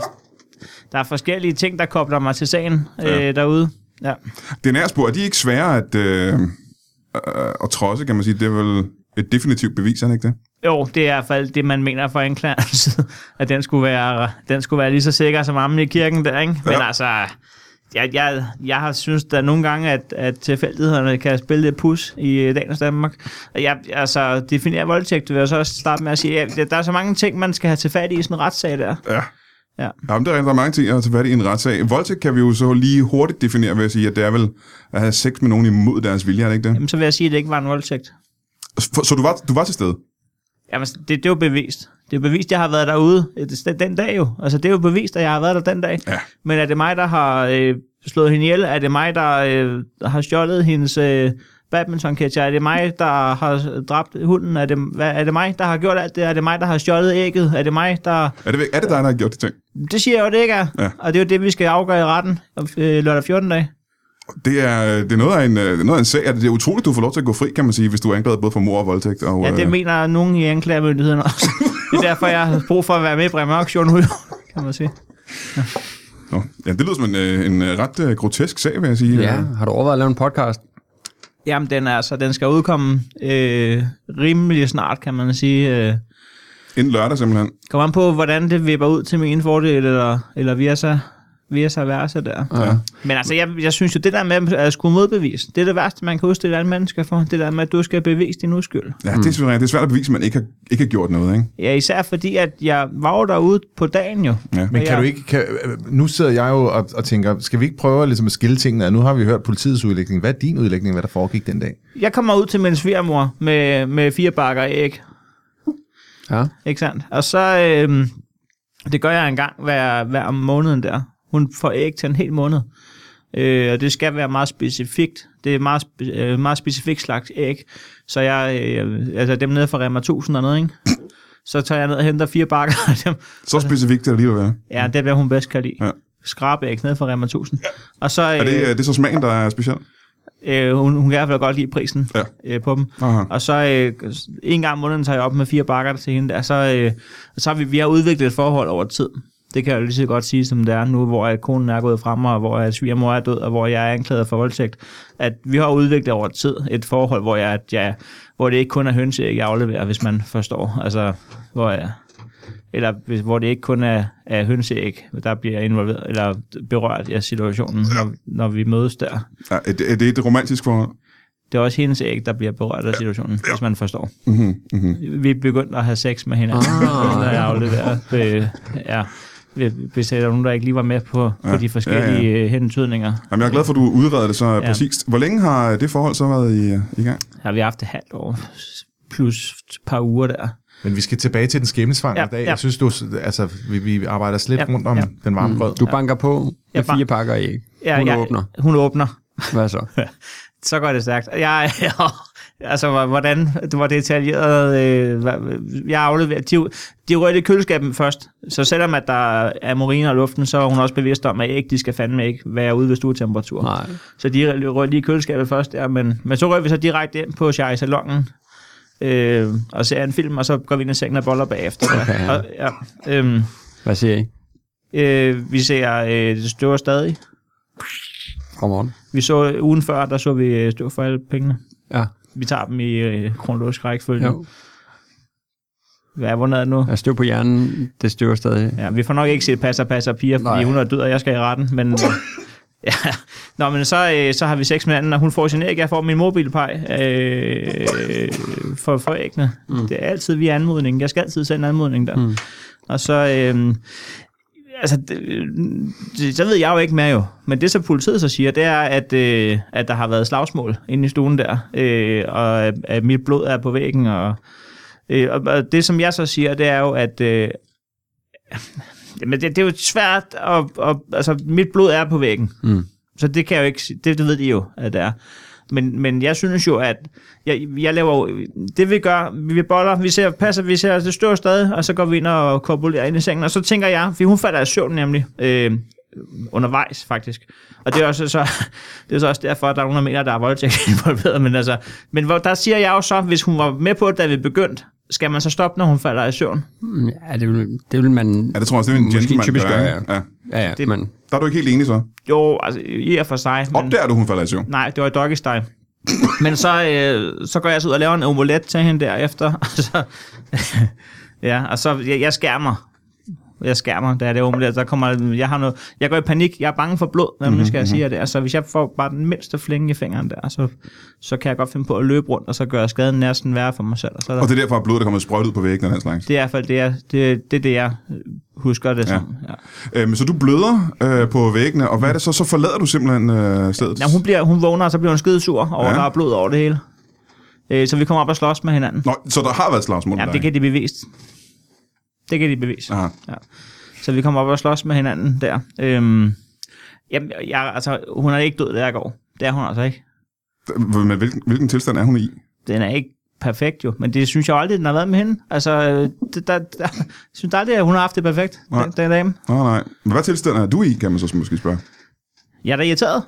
der er forskellige ting, der kobler mig til sagen øh, Ja. derude. Ja. DNA-spor, er de ikke svære at, øh, øh, at trodse, kan man sige? Det er vel et definitivt bevis, er det ikke det? Jo, det er i hvert fald det, man mener fra anklagerens side, at den skulle være, den skulle være lige så sikker som ammen i kirken der, ikke? Men Ja. altså, jeg, jeg, jeg har synes der nogle gange, at, at tilfældighederne kan spille lidt pus i øh, dagens Danmark. Og jeg, altså, definere voldtægt, vil jeg så også starte med at sige, at der er så mange ting, man skal have til fat i i sådan en retssag der. Ja. Ja. Jamen, der er rigtig mange ting at tage fat i en retssag. Voldtægt kan vi jo så lige hurtigt definere ved at sige, at det er vel at have sex med nogen imod deres vilje, er det ikke det? Jamen, så vil jeg sige, at det ikke var en voldtægt. Så, så du, var, du var til stede? Jamen, det, det er jo bevist. Det er bevist, at jeg har været derude den, den dag jo. Altså, det er jo bevist, at jeg har været der den dag. Ja. Men er det mig, der har øh, slået hende ihjel? Er det mig, der øh, har stjålet hendes øh, badminton -catcher? Er det mig, der har dræbt hunden? Er det, hvad, er det mig, der har gjort alt det? Er det mig, der har stjålet ægget? Er det mig, der... Er det, er det dig, der har gjort de ting? Det siger jeg jo, det ikke er. Ja. Og det er jo det, vi skal afgøre i retten øh, lørdag 14 dag. Det er, det er noget af en, øh, noget af en sag. Det er utroligt, du får lov til at gå fri, kan man sige, hvis du er anklaget både for mor og voldtægt. Og, Ja, det øh, mener nogen i anklagemyndigheden også. det er derfor, jeg har brug for at være med i Bremer Auktion nu, kan man sige. nå. ja, det lyder som en, øh, en ret grotesk sag, vil jeg sige. Ja, har du overvejet at lave en podcast? Jamen, den, er, altså, den skal udkomme øh, rimelig snart, kan man sige. Øh, Inden lørdag simpelthen. kommer an på, hvordan det vipper ud til min fordel, eller, eller vice, vice versa der. Ja. Men altså, jeg, jeg synes jo, det der med at skulle modbevise, det er det værste, man kan udstille alle mennesker for. Det der med, at du skal bevise din uskyld. Ja, det er, selvfølgelig- det er svært at bevise, at man ikke har, ikke har gjort noget, ikke? Ja, især fordi, at jeg var jo derude på dagen jo. Ja. Men kan Ja. du ikke, kan, nu sidder jeg jo og, og tænker, skal vi ikke prøve ligesom at skille tingene? Nu har vi hørt politiets udlægning. Hvad er din udlægning, hvad der foregik den dag? Jeg kommer ud til min svigermor med, med fire bakker æg. Ja. Ikke sandt? Og så, øh, det gør jeg en gang hver, hver måneden der. Hun får æg til en hel måned. Øh, og det skal være meget specifikt. Det er meget, spe- øh, meget specifikt slags æg. Så jeg, øh, altså dem nede fra Rema 1000 og noget, ikke? Så tager jeg ned og henter fire bakker af dem. Så specifikt det lige at være. Ja, det er, hvad hun bedst kan lide. Ja. Ja. Skrabæg nede fra Rema 1000. Og så, Er det, øh, øh, det er så smagen, der er speciel? øh, hun, hun kan i hvert fald godt lide prisen Ja. øh, på dem. Aha. Og så øh, en gang om måneden tager jeg op med fire bakker til hende der. Så, øh, så har vi, vi har udviklet et forhold over tid. Det kan jeg jo lige så godt sige, som det er nu, hvor at konen er gået frem, og hvor at svigermor er død, og hvor jeg er anklaget for voldtægt. At vi har udviklet over tid et forhold, hvor, jeg, at jeg, hvor det ikke kun er hønseæg, jeg afleverer, hvis man forstår. Altså, hvor jeg, eller hvis, hvor det ikke kun er, er hønseæg, der bliver involveret, eller berørt af situationen, når, når vi mødes der. Ja, er, det, er det et romantisk forhold? Det er også hendes æg, der bliver berørt af situationen, ja. hvis man forstår. Mm-hmm, mm-hmm. Vi er begyndt at have sex med hinanden, Ah. når jeg afleverer. Øh, ja, hvis der er nogen, der ikke lige var med på, ja. Ja, på de forskellige ja, ja. hentydninger. Jamen, jeg er glad for, at du udreder det så ja. Ja. præcist. Hvor længe har det forhold så været i, i gang? Har vi haft et halvt år, plus et par uger der. Men vi skal tilbage til den skæmmesvang Ja, i dag. ja. Jeg synes, du, altså, vi, vi arbejder slet Ja, rundt om ja. den varme grød. Du banker på med Jeg ban- fire pakker æg. Ja, Hun jeg, åbner. Hun åbner. Hvad så? Så går det stærkt. Jeg, altså, hvordan det var detaljeret. Øh, jeg afleverer. De, de rører i køleskabet først. Så selvom at der er moriner i luften, så er hun også bevidst om, at æg, de skal fandme ikke være ude ved stuetemperatur. Nej. Så de rører lige i køleskabet først, ja, men, men så rører vi så direkte ind på Shai Salongen, øh, og ser en film, og så går vi ind i sengen og boller bagefter. Okay. Og, ja, øhm, Hvad siger I? øh, vi ser øh, det støver stadig. Godmorgen. Vi så ugen før, der så vi øh, støv for alle pengene. Ja. Vi tager dem i øh, kronologisk rækkefølge. Jo. Hvad er, hvornår er det nu? Jeg støv på hjernen. Det støver stadig. Ja, vi får nok ikke set passer, passer piger, fordi Nej. hun er død, og jeg skal i retten. Men, ja. Nå, men så, øh, så har vi sex med anden, og hun får sin æg. Jeg får min mobilpej øh, for, for æggene. Mm. Det er altid via anmodning. Jeg skal altid sende anmodning der. Mm. Og så... Øh, altså, det, det, så ved jeg jo ikke mere jo. Men det, så politiet så siger, det er, at, øh, at der har været slagsmål inde i stuen der, øh, og at, at mit blod er på væggen, og, øh, og, det, som jeg så siger, det er jo, at øh, Jamen, det, det er jo svært, at, at, altså, mit blod er på væggen. Mm. Så det kan jeg jo ikke, det, det ved de jo, at det er. Men, men jeg synes jo, at jeg, jeg laver det vi gør, vi boller, vi ser, passer, vi ser, det står stadig, og så går vi ind og kopulerer ind i sengen, og så tænker jeg, for hun falder i søvn nemlig, øh, undervejs faktisk. Og det er også så, det er så også derfor, at der er nogen, der mener, at der er voldtægt involveret, men altså, men hvor, der siger jeg jo så, hvis hun var med på det, da vi begyndte, skal man så stoppe, når hun falder i søvn? Mm, Ja, det vil, det vil man... Ja, det tror jeg også, det er en gentleman typisk gør, gør, ikke? ja. Ja, ja, Det- det, men Der er du ikke helt enig så? Jo, altså i og for sig. Men, Opdager du, hun falder i søvn? Nej, det var i doggy style. Men så, øh, så går jeg så ud og laver en omelet til hende derefter. Og så, ja, og så, jeg, jeg skærmer. Jeg skærmer, da jeg laver omelet. Der kommer, jeg, har noget, jeg går i panik. Jeg er bange for blod, når mm-hmm. skal jeg sige det. Så hvis jeg får bare den mindste flænge i fingeren der, så, så kan jeg godt finde på at løbe rundt, og så gøre skaden næsten værre for mig selv. Og så er der, Og det er derfor, at blodet er kommet sprøjt ud på væggen og den slags. det er i hvert fald det, jeg, det, det, er det, jeg husker det som. Ja. Øhm, så du bløder øh, på væggene, og hvad er det så? Så forlader du simpelthen øh, stedet? Ja, hun, bliver, hun vågner, og så bliver hun skidesur over, Ja. ja. der er blod over det hele. Øh, så vi kommer op og slås med hinanden. Nå, så der har været slagsmål Ja, der, det kan de bevise. Det kan de bevise. Aha. Ja. Så vi kommer op og slås med hinanden der. Øhm, jamen, jeg, altså, hun er ikke død, jeg går. Det er hun altså ikke. Men hvilken, hvilken tilstand er hun i? Den er ikke perfekt jo, men det synes jeg aldrig, den har været med hende. Altså, øh, det, der, der, jeg synes aldrig, at hun har haft det perfekt, Nej. den, den dame. Nej, nej. Men hvad tilstand er du i, kan man så måske spørge? Jeg er da irriteret.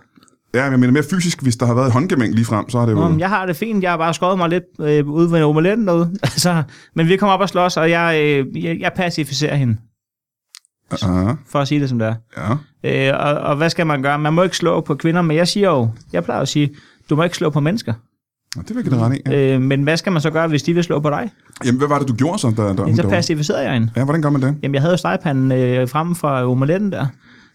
Ja, men jeg mener mere fysisk, hvis der har været håndgemæng lige frem, så har det jo... Om jeg har det fint, jeg har bare skåret mig lidt øh, ude ved omeletten derude. altså, men vi kommer op og slås, og jeg, øh, jeg, jeg pacificerer hende, Aha, for at sige det som det er. ja. Øh, og, og hvad skal man gøre? Man må ikke slå på kvinder, men jeg siger jo, jeg plejer at sige, du må ikke slå på mennesker. Nå, det vil jeg ret i. Ja. Øh, men hvad skal man så gøre, hvis de vil slå på dig? Jamen, hvad var det, du gjorde så? Der, der, Jamen, så pacificerede jeg hende. Ja, hvordan gør man det? Jamen, jeg havde jo stegepanden øh, fremme fra omeletten der.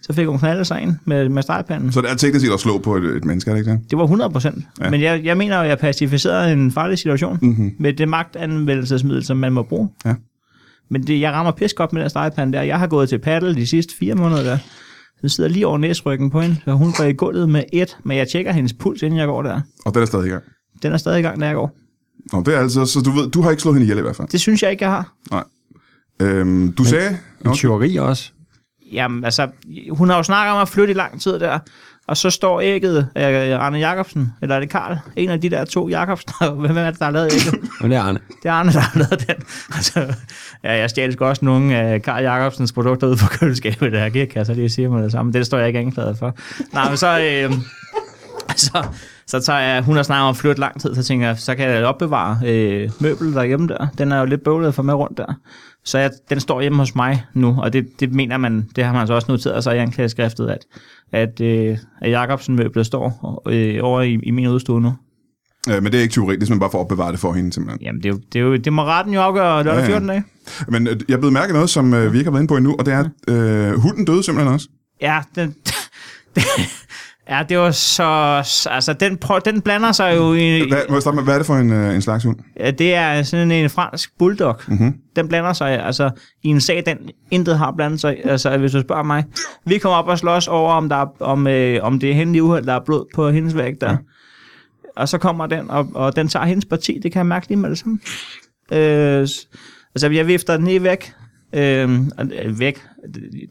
Så fik hun knaldet sig ind med, med stegepanden. Så det er teknisk set at slå på et, et menneske, er det ikke det? Det var 100 procent. Ja. Men jeg, jeg mener at jeg pacificerede en farlig situation Mm-hmm. med det magtanvendelsesmiddel, som man må bruge. Ja. Men det, jeg rammer pis godt med den stegepande der. Jeg har gået til paddle de sidste fire måneder der. Den sidder lige over næsryggen på hende, så hun går i gulvet med et, men jeg tjekker hendes puls, inden jeg går der. Og den er stadig i gang. Den er stadig i gang, når jeg går. Nå, det er altså, så du ved, du har ikke slået hende ihjel i hvert fald. Det synes jeg ikke, jeg har. Øhm, du sagde... en tyveri også. Jamen, altså, hun har jo snakket om at flytte i lang tid der, og så står ægget af Arne Jacobsen, eller er det Karl? En af de der to Jacobsen, hvem er det, der har lavet ægget? Det er Arne. Det er Arne, der har lavet den. Altså, ja, jeg stjæler sgu også nogle af Karl Jacobsens produkter ud fra køleskabet, der kan jeg så lige sige mig det samme. Det står jeg ikke anklaget for. Nej, men så, øh, så, så tager jeg, hun har snakket om flytte lang tid, så tænker jeg, så kan jeg opbevare øh, møbel derhjemme der. Den er jo lidt bøvlet for med rundt der. Så jeg, den står hjemme hos mig nu, og det, det mener man, det har man så også noteret sig i anklageskriftet, at, at, øh, at Jacobsen møblet står øh, over i, i min udstue nu. Øh, men det er ikke teori, det er simpelthen bare for at opbevare det for hende, simpelthen. Jamen, det, er jo, det, er jo, det må retten jo afgøre lørdag Ja, ja. 14 dage. Men øh, jeg blev mærke noget, som øh, vi ikke har været inde på endnu, og det er, at øh, hunden døde simpelthen også. Ja, den, ja, det var så... Altså, den, prøv, den blander sig jo i... Hvad, må jeg starte med, hvad er det for en, øh, en slags hund? Ja, det er sådan en fransk bulldog. Mhm. Den blander sig altså i en sag, den intet har blandet sig. Altså, hvis du spørger mig. Vi kommer op og slås over, om, der er, om, øh, om det er hende i uheld, der er blod på hendes væg der. Ja. Og så kommer den, og, og den tager hendes parti. Det kan jeg mærke lige med det samme. Øh, altså, jeg vifter den lige væk. Øh, øh, væk.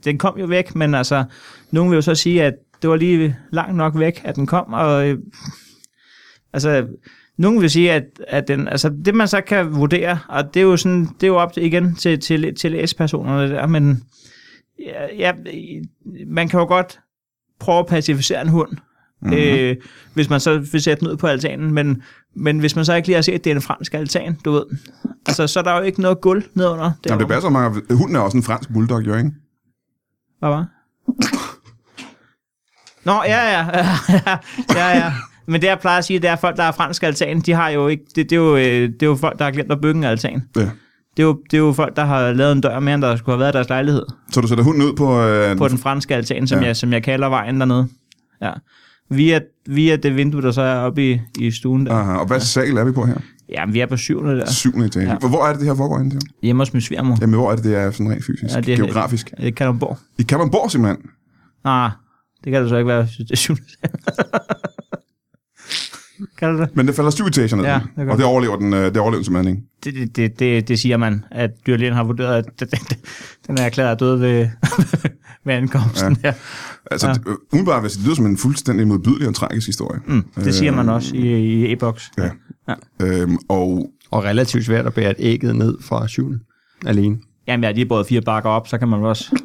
Den kom jo væk, men altså, nogen vil jo så sige, at det var lige langt nok væk, at den kom, og øh, altså, nogen vil sige, at, at den, altså, det man så kan vurdere, og det er jo, sådan, det er jo op til, igen til, til, til S-personerne der, men ja, ja, man kan jo godt prøve at pacificere en hund, mm-hmm. øh, hvis man så vil sætte den ud på altanen, men, men hvis man så ikke lige har set, at det er en fransk altan, du ved, altså, så er der jo ikke noget guld nedenunder. Jamen, det passer meget. Hunden er også en fransk bulldog, jo, ikke? Hvad var? Nå, ja, ja, ja, ja. Men det, jeg plejer at sige, det er, at folk, der er fransk altan, de har jo ikke, det, det, er jo, øh, det er jo folk, der har glemt at bygge en altan. Ja. Det er, jo, det er jo folk, der har lavet en dør mere, end der skulle have været i deres lejlighed. Så du sætter hunden ud på... Øh, På den franske altan, som, Ja. ja. jeg, som jeg kalder vejen dernede. Ja. Via, via det vindue, der så er oppe i, i stuen der. Aha, og hvad sal er vi på her? Ja, vi er på syvende der. Syvende etage. Ja. Ja. Hvor er det, det her foregår henne? Hjemme hos min svigermor. Jamen, hvor er det, det er sådan rent fysisk? Ja, Ja, det er- Geografisk? Man bo. I Kalundborg, simpelthen? Nej, det kan det så ikke være, hvis det er syvende. kan det det? Men det falder syv ned. Ja, det og det. overlever den, øh, det overlever den simpelthen ikke. Det, det, det, det, siger man, at dyrlægen har vurderet, at den, er erklæret død ved, ved ankomsten. Ja. Altså, Ja. ja. umiddelbart, hvis det lyder som en fuldstændig modbydelig og tragisk historie. Mm, det siger man også i, i e-boks. Ja. Øhm, og Og relativt svært at bære et ægget ned fra syvende alene. Jamen, jeg har lige båret fire bakker op, så kan man også...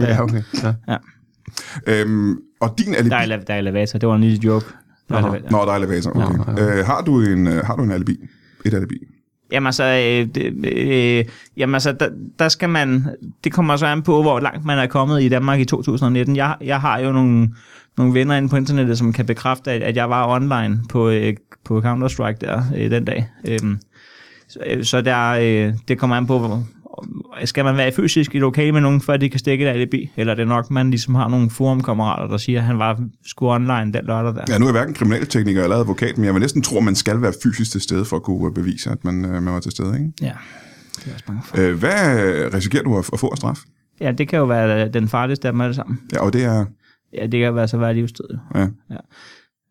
Ja, okay. Ja. Øhm, og din alibi... Der er, der er elevator, det var en lille joke. Der er Nå. der er elevator, okay. Ja, Øh, har, du en, øh, har du en alibi? Et alibi? Jamen altså, øh, det, øh, jamen altså der, der skal man, det kommer så an på, hvor langt man er kommet i Danmark i 2019. Jeg, jeg har jo nogle, nogle venner inde på internettet, som kan bekræfte, at, at jeg var online på, øh, på Counter-Strike der øh, den dag. Øhm, så, øh, så der, øh, det kommer an på, hvor, skal man være fysisk i lokale med nogen, før de kan stikke et alibi? Eller er det nok, man ligesom har nogle forumkammerater, der siger, at han var sgu online den lørdag der? Ja, nu er jeg hverken kriminaltekniker eller advokat, men jeg vil næsten tro, at man skal være fysisk til stede for at kunne bevise, at man, øh, man var til stede. Ikke? Ja, det er også bange for. Øh, hvad risikerer du at, få af straf? Ja, det kan jo være den farligste af dem alle sammen. Ja, og det er... Ja, det kan være så være livstid. jo. Ja.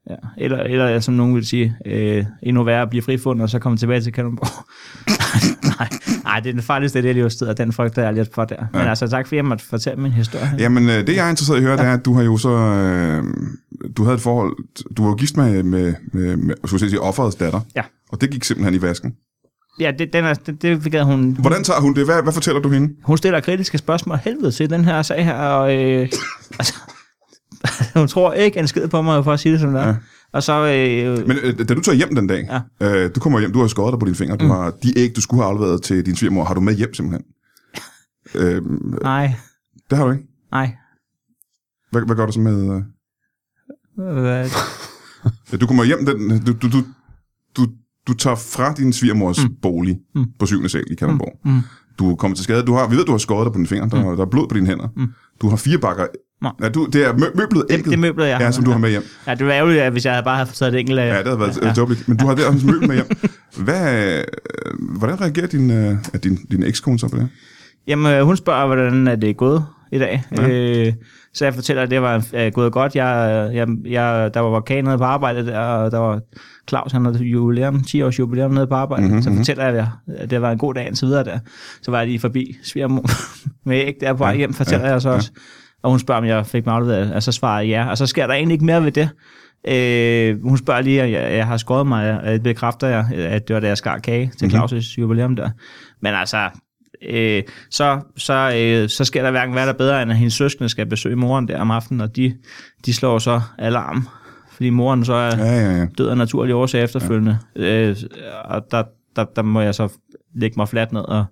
Ja. Eller, eller som nogen vil sige, øh, endnu værre at blive frifundet, og så komme tilbage til Kalundborg. nej, nej, det er den farligste del af livstid, og den frygter jeg lidt for der. Ja. Men altså, tak fordi jeg måtte fortælle min historie. Ja. Jamen, øh, det jeg er interesseret i at høre, det er, at du har jo så... Øh, du havde et forhold... Du var jo gift med, med, med, med skulle sige, offerets datter. Ja. Og det gik simpelthen i vasken. Ja, det, den er, det, det fik hun... Hvordan tager hun det? Hvad, hvad fortæller du hende? Hun stiller kritiske spørgsmål helvede til den her sag her, og øh, altså, hun tror ikke en skid på mig, for at sige det som det er. Ja. Og så... Øh, Men øh, da du tager hjem den dag, ja. øh, du kommer hjem, du har skåret dig på dine fingre, du Mm. har de æg, du skulle have afleveret til din svigermor, har du med hjem simpelthen? øh, nej, det har du ikke. nej. Hvad, hvad gør du så med... Øh? Hvad- Ja, Du kommer hjem, den, du, du, du, du, du tager fra din svigermors mm. bolig mm. på 7. sal i Kalundborg. Mm. Du kommer til skade. Du har, vi ved, du har skåret dig på dine fingre. Der, der er blod på dine hænder. Mm. Du har fire bakker. Nå. Ja, du, det er mø- møblet Det, ægget, det møbler jeg. ja, som du har med hjem. Ja, det var ærgerligt, at hvis jeg havde bare havde taget et enkelt. Ja, det havde været ja. tåbeligt. Men du har der også møbel med hjem. Hvad, øh, hvordan reagerer din, øh, er din, din ekskone så på det? Jamen, øh, hun spørger, hvordan er det gået i dag. Ja. Øh, så jeg fortæller, at det var øh, gået godt. Jeg, jeg, jeg, der var vulkan nede på arbejde der, og der var Claus, han havde jubilæum, 10 års jubilæum nede på arbejde. Mhm, Mm-hmm. Så fortæller jeg, at det var en god dag indtil videre der. Så var jeg lige forbi svigermor med æg der på vej hjem, fortæller ja, jeg så også. Og hun spørger, om jeg fik mig afleveret, og så svarer jeg ja. Og så sker der egentlig ikke mere ved det. Øh, hun spørger lige, at jeg, jeg har skåret mig, og det bekræfter jeg, at det var da jeg skar kage til Mhm. Claus' jubilæum der. Men altså, øh, så, så, øh, så skal der hverken være der bedre, end at hendes søskende skal besøge moren der om aftenen, og de, de slår så alarm fordi moren så er Ja, ja, ja. død af naturlige årsager efterfølgende. Ja. Øh, og der, der, der må jeg så lægge mig fladt ned, og,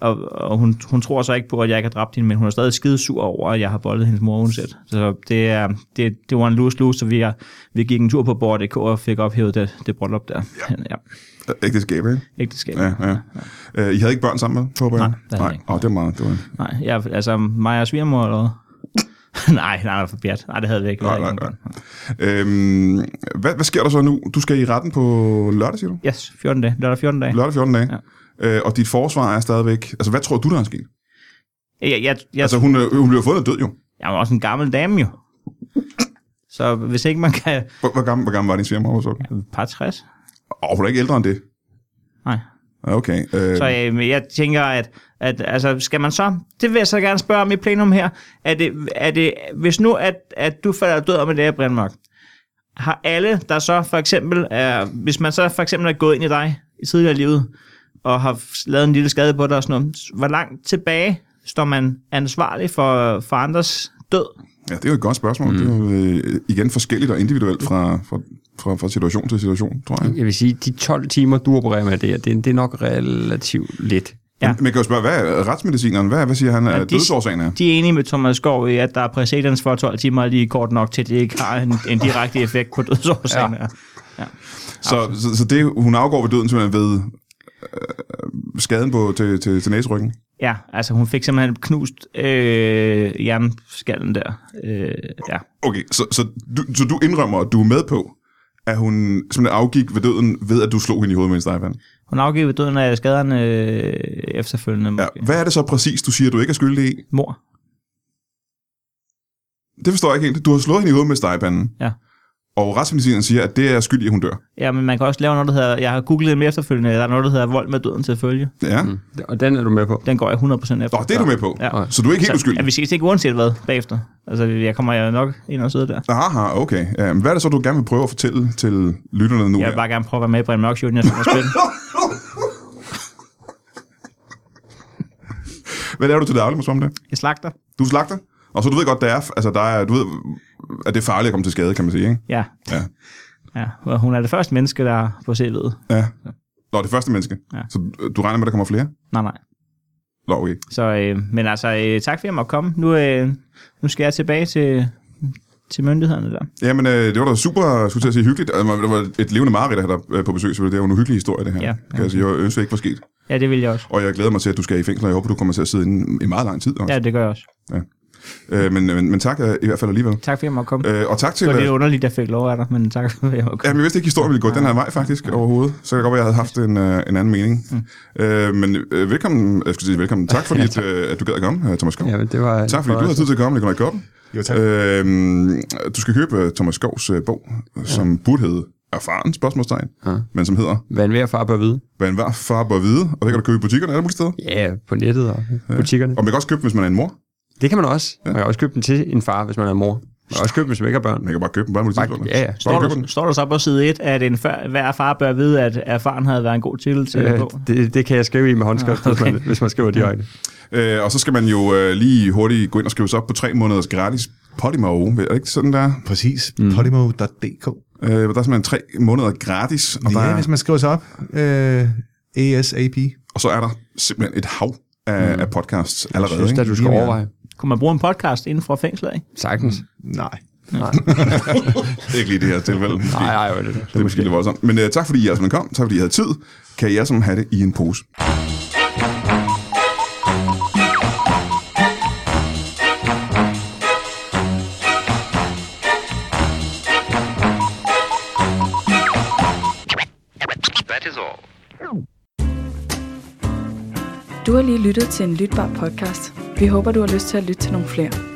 og, og hun, hun tror så ikke på, at jeg ikke har dræbt hende, men hun er stadig skide sur over, at jeg har boldet hendes mor uansat. Så det, er, det, det var en lose-lose, så vi, er, vi gik en tur på bord.dk og fik ophævet det, det bryllup der. Ja. ja. Ægteskab, ikke? Ægteskab. Ja, ja. Øh, I havde ikke børn sammen med, håber jeg? Nej, det Nej. ikke. Åh, det var meget. Det var... Nej, jeg, altså mig og svigermor eller hvad? nej, nej, for bjert. Nej, det havde vi ikke. Nej, nej, nej. Øhm, hvad, hvad sker der så nu? Du skal i retten på lørdag, siger du? Yes, 14 dage. Lørdag 14 dage. Lørdag 14 dage. Ja. Øh, og dit forsvar er stadigvæk... Altså, hvad tror du, der er sket? Jeg, jeg, jeg, Altså, hun, øh, hun blev fundet død jo. jeg var også en gammel dame jo. Så hvis ikke man kan... Hvor, hvor, gammel, hvor gammel var din svigermor? Så? Par 60? Åh, hun er ikke ældre end det. Nej. Ja, Okay. Øh, Så øh, men jeg tænker, at, at altså, skal man så... Det vil jeg så gerne spørge om i plenum her. Er det, er det, hvis nu, at, at du falder død om det her, Brian Mørk, har alle, der så for eksempel er... Hvis man så for eksempel er gået ind i dig i tidligere livet, og har lavet en lille skade på dig og sådan noget, hvor langt tilbage står man ansvarlig for, for andres død? Ja, det er jo et godt spørgsmål. Mm. Det er jo øh, igen forskelligt og individuelt fra, fra, fra, fra situation til situation, tror jeg. Jeg vil sige, de 12 timer, du opererer med det, det, det er nok relativt lidt. Ja. Ja. Men man kan jo spørge, hvad er retsmedicineren? Hvad, hvad siger han, at Ja, ja, de- dødsårsagen er? De er enige med Thomas Skov i, at der er præcedens for 12 timer lige kort nok til, at det ikke har en, en direkte effekt på dødsårsagen. Ja. Så, så, så det, hun afgår ved døden simpelthen ved øh, skaden på, til, til, til næseryggen? Ja, altså hun fik simpelthen knust øh, jernskallen der. Øh, ja. Okay, så, så, du, så du indrømmer, at du er med på, at hun simpelthen afgik ved døden ved, at du slog hende i hovedet med en stegvand? Hun afgivet ved døden af skaderne øh, efterfølgende. Ja. måske. Hvad er det så præcis, du siger, du ikke er skyldig i? Mor. Det forstår jeg ikke helt. Du har slået hende i hovedet med stegepanden. Ja. Og retsmedicineren siger, at det er skyldig, at hun dør. Ja, men man kan også lave noget, der hedder... Jeg har googlet dem efterfølgende. Der er noget, der hedder vold med døden til følge. Ja. Mm. Og den er du med på. Den går jeg 100% efter. Nå, det er du med på. Ja. Så du er ikke helt uskyldig? ja, vi skal ikke uanset hvad bagefter. Altså, jeg kommer jo nok ind og sidde der. Aha, okay. Ja, hvad er det så, du gerne vil prøve at fortælle til lytterne nu? Jeg her? vil bare gerne prøve at være med på en mørk show, jeg skal spille. Hvad laver du til daglig, måske om det? Jeg slagter. Du er slagter? Og så du ved godt, det er, altså der er, du ved, at det er farligt at komme til skade, kan man sige, ikke? Ja. Ja. ja. Hun er det første menneske, der er på CV'et. Ja. Nå, det første menneske. Ja. Så du regner med, at der kommer flere? Nej, nej. Nå, okay. Så, øh, men altså, øh, tak fordi jeg måtte komme. Nu, øh, nu skal jeg tilbage til, til myndighederne der. Jamen, øh, det var da super, skulle jeg at sige, hyggeligt. Altså, Det var et levende mareridt at have dig øh, på besøg, selvfølgelig. Det er jo en uhyggelig historie, det her. Ja, kan jeg sige. Jeg ønsker ikke var sket. Ja, det vil jeg også. Og jeg glæder mig til, at du skal i fængsel, og jeg håber, du kommer til at sidde inde i meget lang tid. Også. Ja, det gør jeg også. Øh, men, men, men tak øh, i hvert fald alligevel. Tak fordi jeg måtte komme. Øh, og tak til... Det var øh, lidt underligt, at jeg fik lov af dig, men tak fordi jeg måtte komme. Jamen, jeg vidste ikke, at historien ville gå den her vej faktisk overhovedet. Så kan det godt være, at jeg havde haft en, øh, en anden mening. Mm. Øh, men øh, velkommen, jeg skulle sige velkommen. Tak fordi, at, øh, at du gad at komme, øh, Thomas Skov. Ja, det var... Tak fordi du havde tid til at komme, Nikolaj Koppen. Jo, tak. Øh, du skal købe Thomas Skovs øh, bog, som burde hedde Erfaren, spørgsmålstegn, Ja. men som hedder Hvad en hver far bør vide. Hvad enhver far bør vide, og det kan du købe i butikkerne alle mulige steder. Ja, på nettet og butikkerne. Og man kan også købe hvis man er en mor. Det kan man også. Man kan også købe den til en far, hvis man er mor. Man kan også købe den, hvis man ikke har børn. Man kan bare købe mulige Bare- tidspunkter. ja, ja. Bare Står der, står der så på side 1, at en før, hver far bør vide, at erfaren havde været en god titel til Øh, på? det, det kan jeg skrive i med håndskrift, Ah, hvis, okay. man, hvis man skriver direkte. Øh, og så skal man jo øh, lige hurtigt gå ind og skrive sig op på tre måneders gratis Podimo. Er det ikke sådan der? Præcis. Mm. Podimo.dk. Øh, der er simpelthen tre måneder gratis, og, der Ja, er, hvis man skriver sig op. Øh, ASAP. og så er der simpelthen et hav af, mm. af podcasts Jeg allerede. synes, Ikke? at du skal overveje. Kunne man bruge en podcast inden for fængslet, ikke? Sagtens. Nej. Ikke lige i det her tilfælde. Nej, nej, det, det, Det er måske lidt voldsomt. Men uh, tak fordi I alle sammen kom. Tak fordi I havde tid. Kan I alle sammen have det i en pose. That is all. Du har lige lyttet til en lytbar podcast. Vi håber, du har lyst til at lytte til nogle flere.